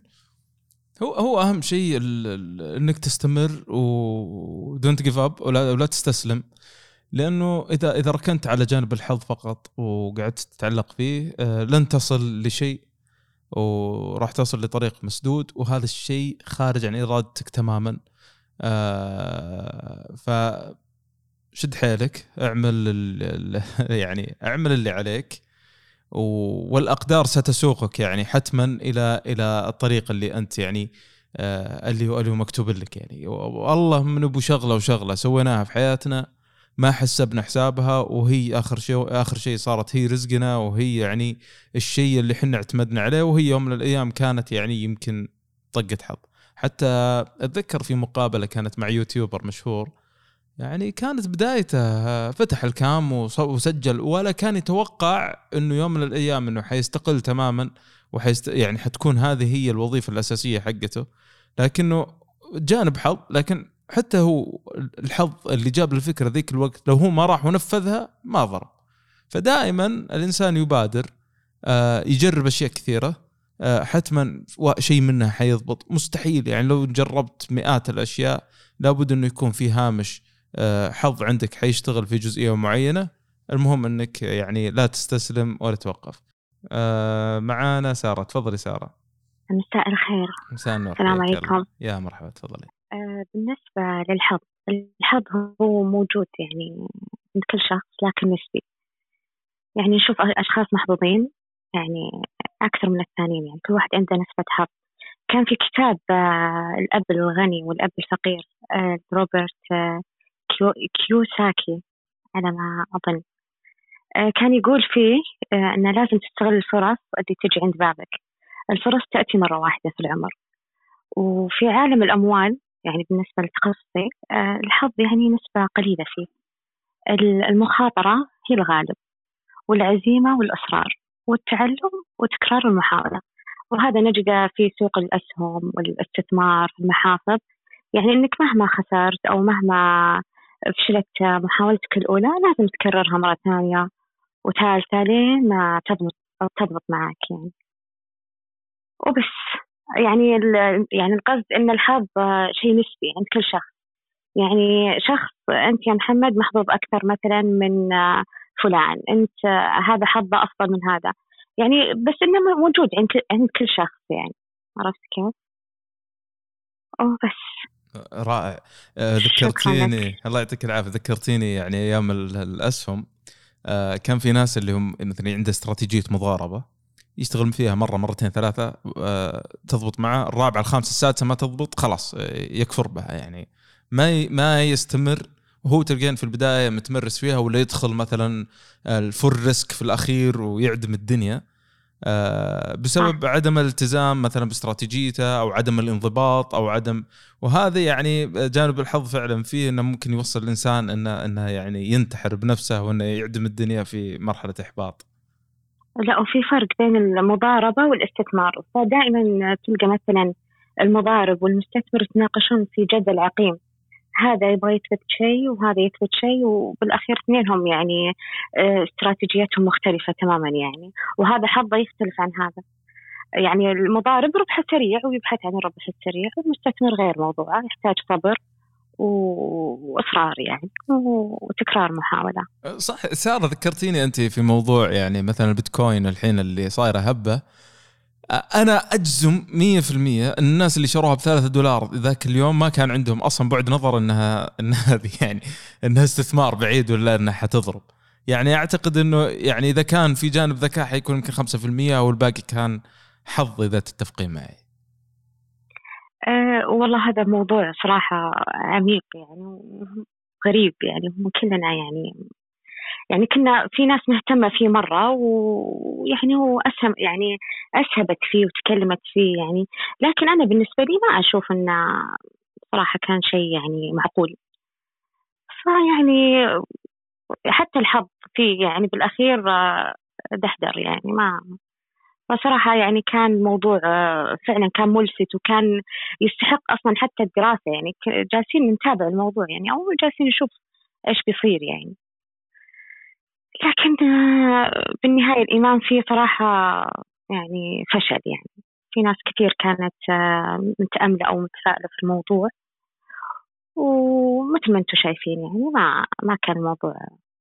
هو هو أهم شيء إنك تستمر و don't give up ولا ولا تستسلم. لأنه إذا إذا ركنت على جانب الحظ فقط وقعدت تتعلق فيه آه، لن تصل لشيء وراح تصل لطريق مسدود وهذا الشيء خارج عن إرادتك تماما. آه، ف شد حيلك اعمل يعني اعمل اللي عليك. والأقدار ستسوقك يعني حتما إلى إلى الطريق اللي أنت يعني آه، اللي هو اللي مكتوب لك يعني. والله من أبو شغلة وشغلة سويناها في حياتنا ما حسبنا حسابها وهي آخر شيء آخر شيء صارت هي رزقنا وهي يعني الشيء اللي إحنا اعتمدنا عليه وهي يوم من الأيام كانت يعني يمكن طقة حظ. حتى أتذكر في مقابلة كانت مع يوتيوبر مشهور يعني كانت بدايته فتح الكام وسجل ولا كان يتوقع إنه يوم من الأيام إنه حيستقل تماما وحيست يعني حتكون هذه هي الوظيفة الأساسية حقته. لكنه جانب حظ لكن حتى هو الحظ اللي جاب الفكرة ذيك الوقت لو هو ما راح ونفذها ما ضرب فدائما الإنسان يبادر آه، يجرب أشياء كثيرة آه، حتما شيء منها حيضبط. مستحيل يعني لو جربت مئات الأشياء لابد إنه يكون في هامش. حظ عندك حيشتغل في جزئية معينة. المهم إنك يعني لا تستسلم ولا توقف. آه، معانا سارة. تفضلي سارة. مساء الخير. مساء النور. السلام عليكم. يا مرحبا. تفضلي. آه، بالنسبة للحظ الحظ هو موجود يعني عند كل شخص لكن نسبي. يعني نشوف أشخاص محظوظين يعني أكثر من الثانيين. يعني كل واحد عنده نسبة حظ. كان في كتاب آه، الأب الغني والأب الفقير آه، روبرت آه، كيو كيوساكي على ما أظن. آه، كان يقول فيه آه، أنه لازم تستغل الفرص اللي تجي عند بابك الفرص تأتي مرة واحدة في العمر. وفي عالم الأموال يعني بالنسبة لتخصصي آه، الحظ يعني نسبة قليلة فيه. ال- المخاطرة هي الغالب والعزيمة والإصرار والتعلم وتكرار المحاولة. وهذا نجده في سوق الأسهم والاستثمار في المحافظ. يعني أنك مهما خسرت أو مهما فشلت محاولتك الأولى لازم تكررها مرة ثانية وثالثة لين ما تضبط تضبط معك يعني. وبس. يعني يعني القصد إن الحظ شيء نسبي عند كل شخص. يعني شخص أنت يا محمد محظوظ أكثر مثلا من فلان. أنت هذا حظه أفضل من هذا. يعني بس إنه موجود عند عند كل شخص يعني. عرفت كيف؟ وبس. رائع. آه، ذكرتيني. الله يعطيك العافية. ذكرتيني يعني أيام ال- الأسهم. آه، كان في ناس اللي هم مثلا عنده استراتيجية مضاربة يشتغل فيها مرة مرتين ثلاثة آه، تضبط معه الرابعة الخامسة السادسة ما تضبط خلاص يكفر بها يعني. ما ما يستمر. وهو تلقين في البداية متمرس فيها ولا يدخل مثلا الفول ريسك في الأخير ويعدم الدنيا. آه، بسبب عدم الالتزام مثلا باستراتيجيته أو عدم الانضباط أو عدم وهذا يعني جانب الحظ فعلا فيه إنه ممكن يوصل الإنسان إنه إنه يعني ينتحر بنفسه وإنه يعدم الدنيا في مرحلة إحباط. لا وفي فرق بين المضاربة والاستثمار. فدائما تلقى مثلا المضارب والمستثمر يتناقشون في جدل عقيم هذا يبغى يثبت شيء وهذا يثبت شيء وبالأخير اثنينهم يعني آه، استراتيجيتهم مختلفة تماما يعني. وهذا حظه يختلف عن هذا. يعني المضارب ربحه سريع ويبحث عن الربح السريع والمستثمر غير موضوعه يحتاج صبر وإصرار يعني وتكرار محاولة. صح سارة ذكرتيني أنت في موضوع يعني مثلا البيتكوين الحين اللي صايرة هبة. أنا أجزم 100% الناس اللي شروها بثلاثة دولار ذاك اليوم ما كان عندهم أصلا بعد نظر إنها إنها يعني إنها استثمار بعيد ولا إنها حتضرب. يعني أعتقد إنه يعني إذا كان في جانب ذكاء حيكون يمكن 5% أو الباقي كان حظ إذا تتفقين معي. أه والله هذا موضوع صراحة عميق يعني غريب يعني كلنا يعني يعني كنا في ناس مهتمة فيه مرة ويعني هو أسهم يعني أسهبت فيه وتكلمت فيه يعني. لكن أنا بالنسبة لي ما أشوف إنه صراحة كان شيء يعني معقول. فيعني حتى الحظ فيه يعني بالأخير دحدر يعني ما فصراحة يعني كان الموضوع فعلا كان ملفت وكان يستحق أصلا حتى الدراسة يعني جالسين نتابع الموضوع يعني أو جالسين نشوف إيش بيصير يعني. لكن آه، بالنهاية الإيمان فيه صراحة يعني فشل يعني. في ناس كثير كانت آه، متأملة أو متفائلة في الموضوع. ومثل ما أنتم شايفين يعني ما ما كان الموضوع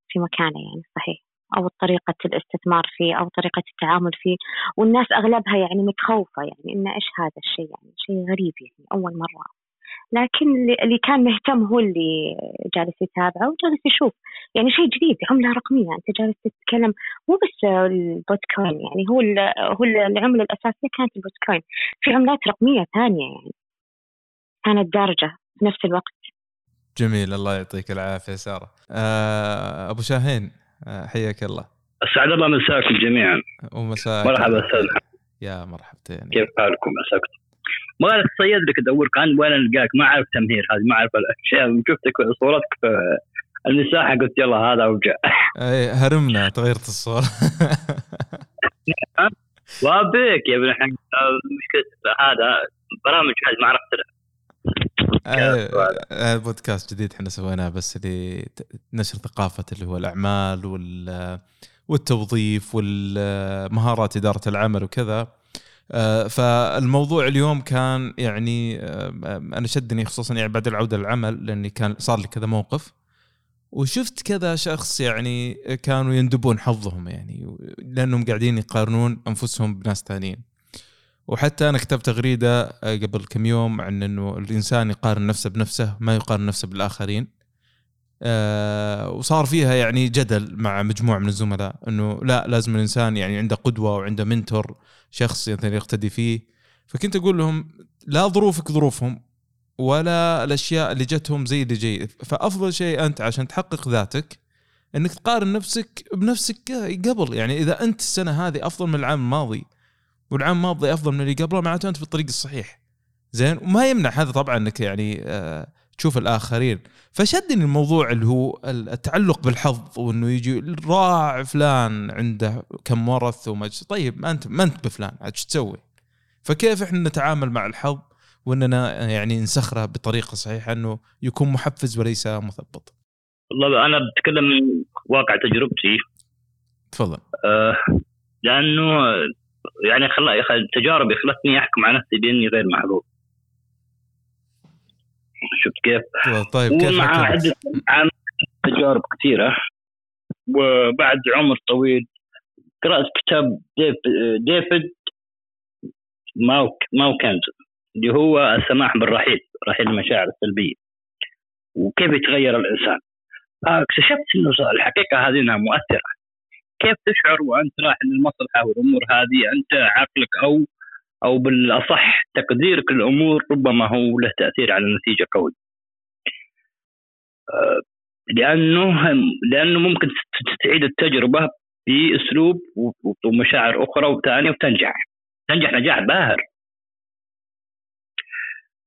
في مكانه يعني صحيح. أو طريقة الاستثمار فيه أو طريقة التعامل فيه. والناس أغلبها يعني متخوفة يعني إن إيش هذا الشيء يعني شيء غريب يعني أول مرة. لكن اللي كان مهتم هو اللي جالس يتابعه وجالس يشوف. يعني شيء جديد عملة رقمية. أنت جالس تتكلم مو بس البتكوين يعني هو هو العملة الأساسية كانت البتكوين. في عملات رقمية ثانية يعني. كانت دارجة في نفس الوقت. جميل الله يعطيك العافية سارة. آه أبو شاهين آه حياك الله. أسعد الله مساكم جميعا. ومساك مرحبا أستاذ. يا مرحبتين. كيف حالكم؟ مساكم ما لك تصيد لك ادور كان وين القاك ما أعرف تمهير هذه ما أعرف الأشياء. شفتك صورتك في المساحة قلت يلا هذا أوجع. اي هرمنا تغيرت الصور وابيك يا ابن الحين هذا برامج هذه ما عرفت لها بودكاست جديد إحنا سويناه بس لنشر ثقافة اللي هو الأعمال وال والتوظيف والمهارات إدارة العمل وكذا. آه، فالموضوع اليوم كان يعني آه، أنا شدني خصوصا يعني بعد العودة للعمل لأني كان صار لي كذا موقف وشفت كذا شخص يعني كانوا يندبون حظهم يعني لأنهم قاعدين يقارنون أنفسهم بناس ثانيين وحتى أنا كتبت تغريدة آه، قبل كم يوم عن إنه الإنسان يقارن نفسه بنفسه ما يقارن نفسه بالآخرين. آه وصار فيها يعني جدل مع مجموعة من الزملاء إنه لا لازم الإنسان يعني عنده قدوة وعنده منتور شخص مثلا يقتدي فيه. فكنت أقول لهم لا ظروفك ظروفهم ولا الأشياء اللي جتهم زي اللي جاي. فأفضل شيء أنت عشان تحقق ذاتك إنك تقارن نفسك بنفسك قبل. يعني إذا أنت السنة هذه أفضل من العام الماضي والعام الماضي أفضل من اللي قبله معناته أنت في الطريق الصحيح. زين؟ وما يمنع هذا طبعا إنك يعني آه تشوف الآخرين فشدني الموضوع اللي هو التعلق بالحظ وإنه يجي راع فلان عنده كم ورث وما طيب ما انت ما أنت بفلان عاد إيش تسوي؟ فكيف إحنا نتعامل مع الحظ وإننا يعني نسخره بطريقة صحيحة إنه يكون محفز وليس مثبط. والله أنا بتكلم من واقع تجربتي. تفضل. آه لأنه يعني خل... تجاربي خلتني أحكم على نفسي بإني غير محظوظ. شفت كيف؟ طيب كيف ومع عدة عام تجارب كثيرة وبعد عمر طويل قرأت كتاب ديفيد ماوك ماوكنز اللي هو السماح بالرحيل رحيل المشاعر السلبية. وكيف يتغير الإنسان. اكتشفت إنه الحقيقة هذه إنها مؤثرة. كيف تشعر وأنت رايح للمصلحة والأمور هذه؟ أنت عقلك أو أو بالأصح تقديرك للامور ربما هو له تأثير على النتيجه قوي. آه، لأنه لأنه ممكن تعيد التجربة بأسلوب ومشاعر أخرى وثانيه وتنجح. تنجح نجاح باهر.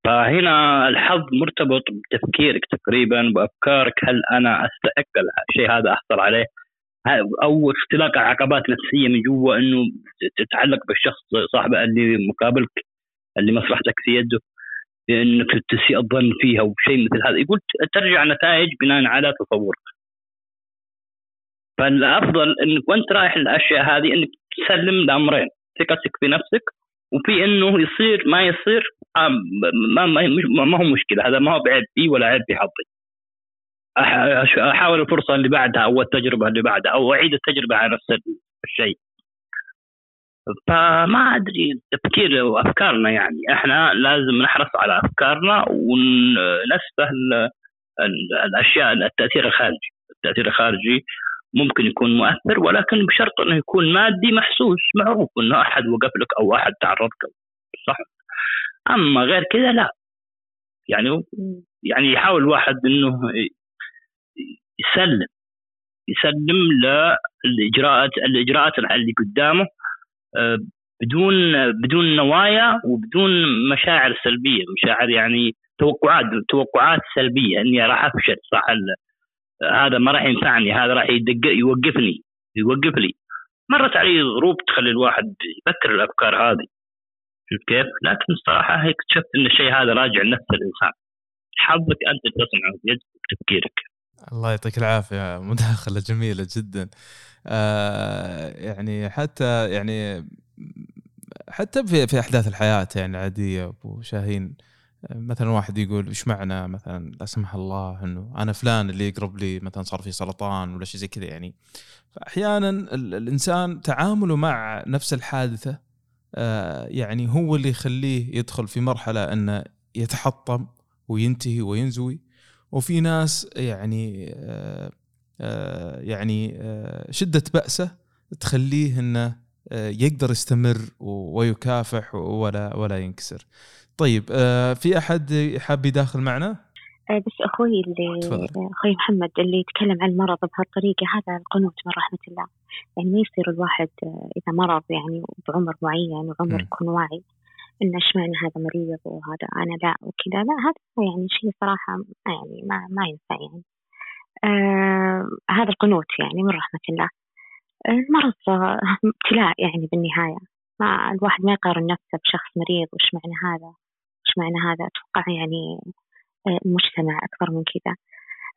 فهنا الحظ مرتبط بتفكيرك تقريبا بأفكارك هل أنا أستحق الشيء هذا أحصل عليه أو اختلاق عقبات نفسية من جوا إنه تتعلق بالشخص صاحبه اللي مقابلك اللي مصلحتك في يده إنك تسيء الظن فيها وشيء مثل هذا. يقول ترجع نتائج بناء على تصورك فالأفضل إنك وأنت رايح الاشياء هذه إنك تسلم الأمرين. ثقتك في نفسك وفي إنه يصير ما يصير آه، ما ما, ما هو مشكلة. هذا ما هو بعيب فيه ولا عيب في حظي أحاول الفرصة اللي بعدها أو التجربة اللي بعدها أو أعيد التجربة على نفس الشيء. فما أدري تفكير وافكارنا يعني. إحنا لازم نحرص على أفكارنا ونسبه الأشياء التأثير الخارجي. التأثير الخارجي ممكن يكون مؤثر ولكن بشرط إنه يكون مادي محسوس معروف إنه أحد وقف لك أو أحد تعرض لك صح؟ أما غير كذا لا. يعني يعني يحاول الواحد إنه يسلم. يسلم للاجراءات الإجراءات اللي قدامه آه، بدون بدون نوايا وبدون مشاعر سلبية. مشاعر يعني توقعات توقعات سلبية. إني راح أفشل صح هذا ما راح ينفعني هذا راح يوقفني يوقف لي مرت علي ظروف تخلي الواحد يفكر الأفكار هذه. شفت كيف؟ لكن الصراحة هيك اكتشفت إن الشيء هذا راجع لنفس الإنسان. حظك أنت تصنعه بيدك تفكيرك الله يعطيك العافية مداخلة جميلة جدا. آه يعني حتى يعني حتى في في أحداث الحياة يعني العادية أبو شاهين مثلا واحد يقول إيش معنى مثلا لا سمح الله إنه أنا فلان اللي يقرب لي مثلا صار في سرطان ولا شيء زي كذا يعني. فاحيانا الإنسان تعامله مع نفس الحادثة آه يعني هو اللي يخليه يدخل في مرحلة إنه يتحطم وينتهي وينزوي. وفي ناس يعني آه آه يعني آه شدة بأسة تخليه إنه يقدر يستمر ويكافح ولا ولا ينكسر. طيب في أحد حاب يداخل معنا؟ بس أخوي اللي أخوي محمد اللي يتكلم عن المرض بهالطريقة هذا القنوت من رحمة الله يعني ما يصير الواحد إذا مرض يعني بعمر معين وعمر يكون واعي انه إيش معنى هذا مريض وهذا أنا لا وكذا لا هذا يعني شيء صراحة يعني ما ما ينفع يعني. آه هذا القنوت يعني من رحمة الله. المرض ابتلاء يعني بالنهاية. ما الواحد ما يقارن نفسه بشخص مريض وش معنى هذا؟ وش معنى هذا؟ أتوقع يعني آه، المجتمع أكثر من كذا.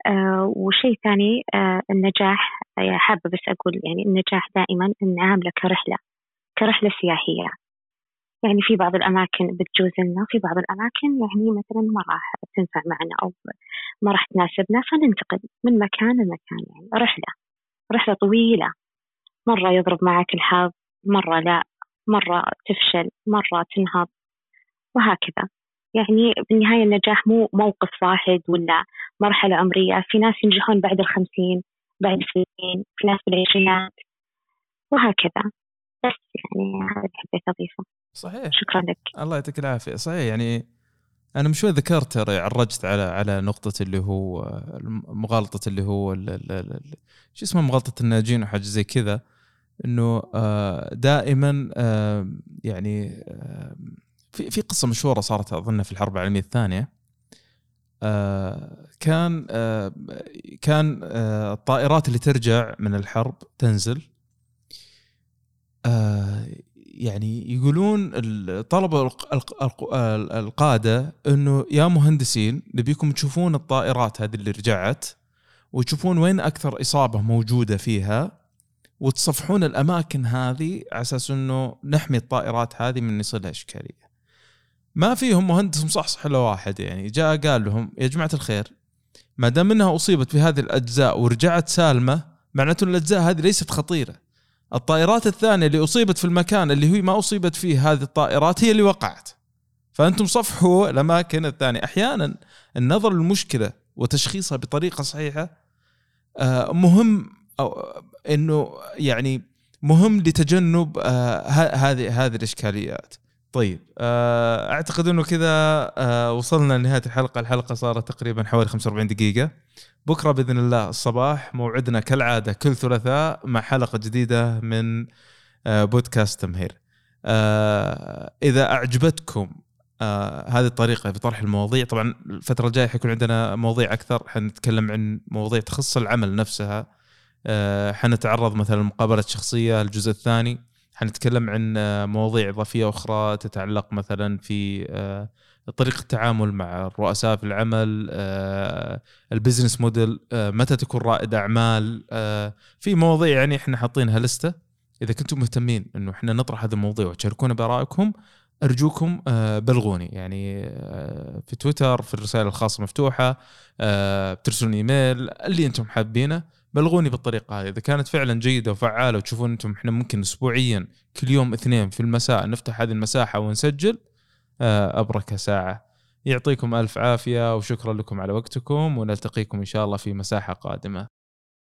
آه، وشيء ثاني آه، النجاح. حابة بس أقول يعني النجاح دائما نعامله كرحلة كرحلة سياحية. يعني في بعض الأماكن بتجوز لنا وفي بعض الأماكن يعني مثلا ما راح تنفع معنا أو ما راح تناسبنا فننتقل من مكان لمكان يعني. رحلة رحلة طويلة مرة يضرب معك الحظ مرة لا مرة تفشل مرة تنهض وهكذا. يعني بالنهاية النجاح مو موقف واحد ولا مرحلة عمرية. في ناس ينجحون بعد الخمسين بعد السنين في ناس بالعشرينات وهكذا. بس يعني هذا اللي حبيت أضيفه. صحيح. شكرا لك. الله يعطيك العافية. صحيح يعني أنا من شوي ذكرت ترى عرجت على على نقطة اللي هو مغالطة اللي هو شو اسمه مغالطة الناجين وحاجة زي كذا إنه آه، دائما آه، يعني آه، في في قصة مشهورة صارت أظن في الحرب العالمية الثانية كان كان الطائرات اللي ترجع من الحرب تنزل يعني يقولون طلبوا القادة إنه يا مهندسين نبيكم تشوفون الطائرات هذه اللي رجعت وتشوفون وين أكثر إصابة موجودة فيها وتصفحون الأماكن هذه على أساس إنه نحمي الطائرات هذه من يصير إشكالية. ما فيهم مهندس مصحصح إلا واحد يعني جاء قال لهم يا جماعة الخير ما دام إنها أصيبت في هذه الأجزاء ورجعت سالمة معناته الأجزاء هذه ليست خطيرة. الطائرات الثانية اللي أصيبت في المكان اللي هي ما أصيبت فيه هذه الطائرات هي اللي وقعت. فأنتم صفحوا الأماكن الثانية، أحيانا النظر للمشكلة وتشخيصها بطريقة صحيحة آه، مهم أو إنه يعني مهم لتجنب آه، هذه هذه الإشكاليات. طيب آه، أعتقد إنه كذا آه، وصلنا لنهاية الحلقة، الحلقة صارت تقريبا حوالي 45 دقيقة. بكرة بإذن الله الصباح موعدنا كالعادة كل ثلاثاء مع حلقة جديدة من بودكاست تمهير. إذا أعجبتكم هذه الطريقة في طرح المواضيع طبعا الفترة الجاية حيكون عندنا مواضيع أكثر حنتكلم عن مواضيع تخص العمل نفسها آه، حنتعرض مثلا لمقابلة شخصية الجزء الثاني حنتكلم عن آه، مواضيع إضافية أخرى تتعلق مثلا في آه، طريقة التعامل مع الرؤساء في العمل آه، ال business model متى تكون رائد أعمال آه، في مواضيع يعني إحنا حاطينها لستة. إذا كنتم مهتمين إنه إحنا نطرح هذه المواضيع وتشاركونا بآرائكم أرجوكم بلغوني. يعني في تويتر في الرسائل الخاصة مفتوحة بترسلون إيميل اللي أنتم حابينه. بلغوني بالطريقة هذه. إذا كانت فعلا جيدة وفعالة وتشوفون أنتم إحنا ممكن اسبوعيا كل يوم اثنين في المساء نفتح هذه المساحة ونسجل آه، أبرك ساعة. يعطيكم ألف عافية وشكرا لكم على وقتكم ونلتقيكم إن شاء الله في مساحة قادمة.